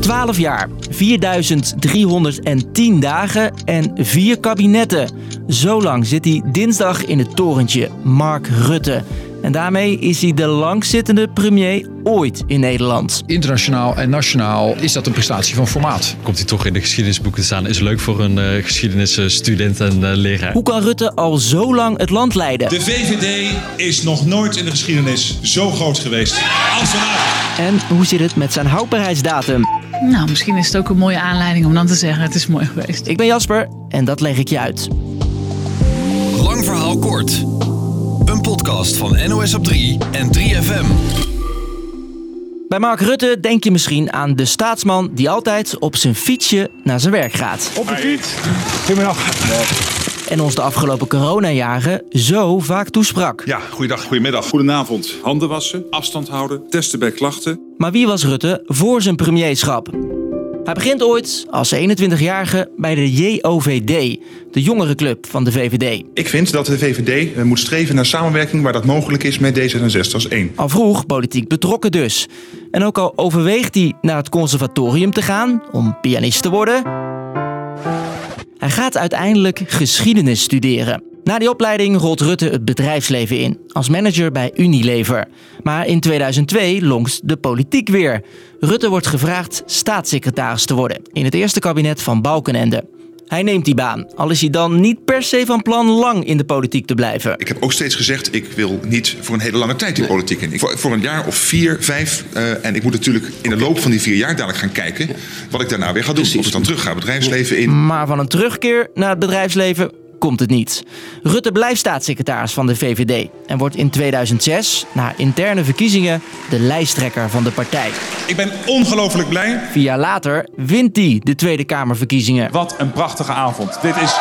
12 jaar, 4310 dagen en vier kabinetten. Zo lang zit hij dinsdag in het torentje, Mark Rutte. En daarmee is hij de langzittende premier ooit in Nederland. Internationaal en nationaal is dat een prestatie van formaat. Komt hij toch in de geschiedenisboeken te staan? Is leuk voor een uh, geschiedenisstudent en uh, leraar. Hoe kan Rutte al zo lang het land leiden? De VVD is nog nooit in de geschiedenis zo groot geweest als vandaag. En hoe zit het met zijn houdbaarheidsdatum? Nou, misschien is het ook een mooie aanleiding om dan te zeggen: het is mooi geweest. Ik ben Jasper en dat leg ik je uit. Lang verhaal kort. Een podcast van NOS op 3 en 3FM. Bij Mark Rutte denk je misschien aan de staatsman die altijd op zijn fietsje naar zijn werk gaat. Op de fiets. Goedemiddag. En ons de afgelopen coronajaren zo vaak toesprak. Ja, goeiedag, goedemiddag. Goedenavond. Handen wassen, afstand houden, testen bij klachten. Maar wie was Rutte voor zijn premierschap? Hij begint ooit als 21-jarige bij de JOVD, de jongerenclub van de VVD. Ik vind dat de VVD eh, moet streven naar samenwerking waar dat mogelijk is met D66 als één. Al vroeg politiek betrokken dus. En ook al overweegt hij naar het conservatorium te gaan om pianist te worden. Hij gaat uiteindelijk geschiedenis studeren. Na die opleiding rolt Rutte het bedrijfsleven in, als manager bij Unilever. Maar in 2002 longt de politiek weer. Rutte wordt gevraagd staatssecretaris te worden in het eerste kabinet van Balkenende. Hij neemt die baan, al is hij dan niet per se van plan lang in de politiek te blijven. Ik heb ook steeds gezegd, ik wil niet voor een hele lange tijd die politiek in. Voor, voor een jaar of vier, vijf. Uh, en ik moet natuurlijk in de loop van die vier jaar dadelijk gaan kijken wat ik daarna weer ga doen. Of ik dan terug ga het bedrijfsleven in. Maar van een terugkeer naar het bedrijfsleven komt het niet. Rutte blijft staatssecretaris van de VVD en wordt in 2006, na interne verkiezingen, de lijsttrekker van de partij. Ik ben ongelooflijk blij. Vier jaar later wint hij de Tweede Kamerverkiezingen. Wat een prachtige avond. Dit is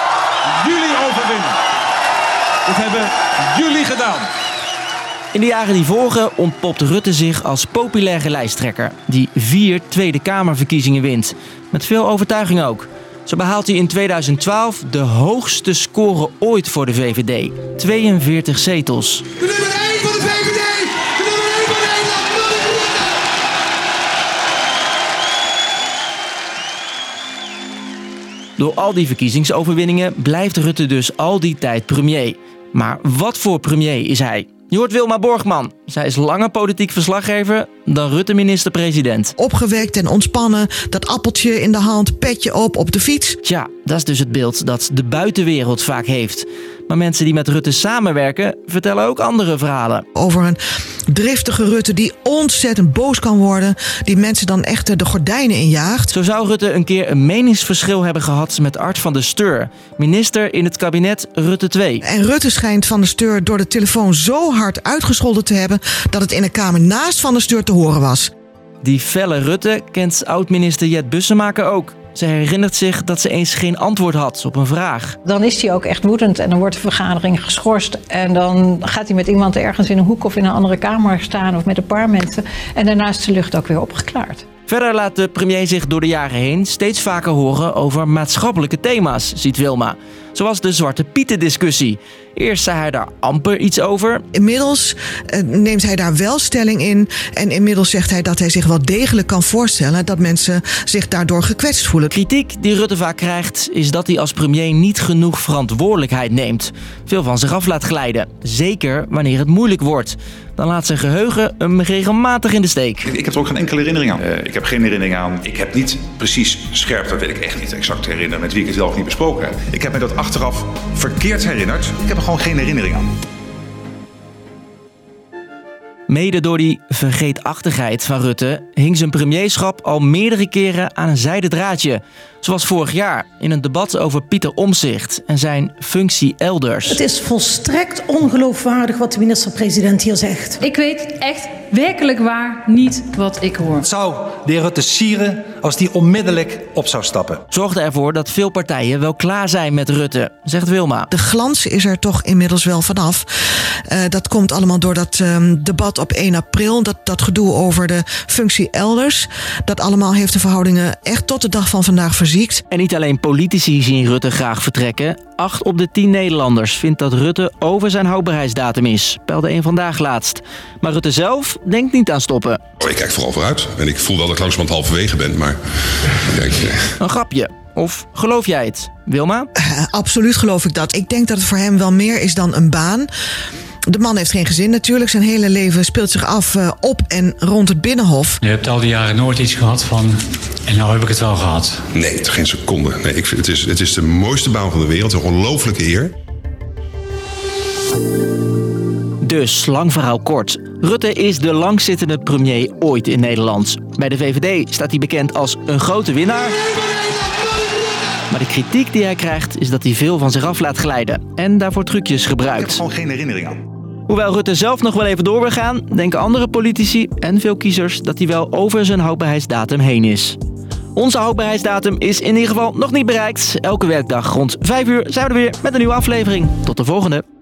jullie overwinning. Dit hebben jullie gedaan. In de jaren die volgen ontpopt Rutte zich als populaire lijsttrekker, die vier Tweede Kamerverkiezingen wint. Met veel overtuiging ook. Zo behaalt hij in 2012 de hoogste score ooit voor de VVD. 42 zetels. De nummer 1 van de VVD! De nummer 1 van Nederland! Door al die verkiezingsoverwinningen blijft Rutte dus al die tijd premier. Maar wat voor premier is hij? Je hoort Wilma Borgman. Zij is langer politiek verslaggever dan Rutte minister-president. Opgewekt en ontspannen, dat appeltje in de hand, petje op op de fiets. Tja, dat is dus het beeld dat de buitenwereld vaak heeft. Maar mensen die met Rutte samenwerken vertellen ook andere verhalen. Over een driftige Rutte die ontzettend boos kan worden. Die mensen dan echt de gordijnen injaagt. Zo zou Rutte een keer een meningsverschil hebben gehad met Art van der Steur. Minister in het kabinet Rutte 2. En Rutte schijnt van der Steur door de telefoon zo hard uitgescholden te hebben... dat het in de kamer naast van der Steur te horen was. Die felle Rutte kent oud-minister Jet Bussemaker ook. Ze herinnert zich dat ze eens geen antwoord had op een vraag. Dan is hij ook echt woedend en dan wordt de vergadering geschorst. En dan gaat hij met iemand ergens in een hoek of in een andere kamer staan of met een paar mensen. En daarna is de lucht ook weer opgeklaard. Verder laat de premier zich door de jaren heen steeds vaker horen over maatschappelijke thema's, ziet Wilma. Zoals de Zwarte Pieten discussie. Eerst zei hij daar amper iets over. Inmiddels uh, neemt hij daar wel stelling in. En inmiddels zegt hij dat hij zich wel degelijk kan voorstellen dat mensen zich daardoor gekwetst voelen. Kritiek die Rutte vaak krijgt is dat hij als premier niet genoeg verantwoordelijkheid neemt. Veel van zich af laat glijden. Zeker wanneer het moeilijk wordt. Dan laat zijn geheugen hem regelmatig in de steek. Ik heb er ook geen enkele herinnering aan. Uh, ik heb geen herinnering aan. Ik heb niet precies scherp, dat weet ik echt niet exact herinneren met wie ik het wel of niet besproken heb. Ik heb me dat achteraf verkeerd herinnerd. Ik heb er gewoon geen herinnering aan. Mede door die vergeetachtigheid van Rutte hing zijn premierschap al meerdere keren aan een zijden draadje. Zoals vorig jaar in een debat over Pieter Omzicht en zijn functie elders. Het is volstrekt ongeloofwaardig wat de minister-president hier zegt. Ik weet echt werkelijk waar niet wat ik hoor. Zou de heer Rutte sieren als die onmiddellijk op zou stappen. Zorgde ervoor dat veel partijen wel klaar zijn met Rutte, zegt Wilma. De glans is er toch inmiddels wel vanaf. Uh, dat komt allemaal door dat um, debat op 1 april. Dat, dat gedoe over de functie elders. Dat allemaal heeft de verhoudingen echt tot de dag van vandaag verziekt. En niet alleen politici zien Rutte graag vertrekken. Acht op de tien Nederlanders vindt dat Rutte over zijn houdbaarheidsdatum is, pelde een vandaag laatst. Maar Rutte zelf denkt niet aan stoppen. Oh, ik kijk vooral vooruit. En ik voel wel dat ik langzamerhand halverwege ben, maar... Kijk, Een grapje. Of geloof jij het, Wilma? Uh, absoluut geloof ik dat. Ik denk dat het voor hem wel meer is dan een baan. De man heeft geen gezin natuurlijk. Zijn hele leven speelt zich af uh, op en rond het Binnenhof. Je hebt al die jaren nooit iets gehad van... en nou heb ik het wel gehad. Nee, geen seconde. Nee, ik vind, het, is, het is de mooiste baan van de wereld. Een ongelooflijke eer. Dus, lang verhaal kort. Rutte is de langzittende premier ooit in Nederland. Bij de VVD staat hij bekend als een grote winnaar. Maar de kritiek die hij krijgt is dat hij veel van zich af laat glijden en daarvoor trucjes gebruikt. Ik heb gewoon geen herinnering aan. Hoewel Rutte zelf nog wel even door wil gaan, denken andere politici en veel kiezers dat hij wel over zijn houdbaarheidsdatum heen is. Onze houdbaarheidsdatum is in ieder geval nog niet bereikt. Elke werkdag rond 5 uur zijn we er weer met een nieuwe aflevering. Tot de volgende.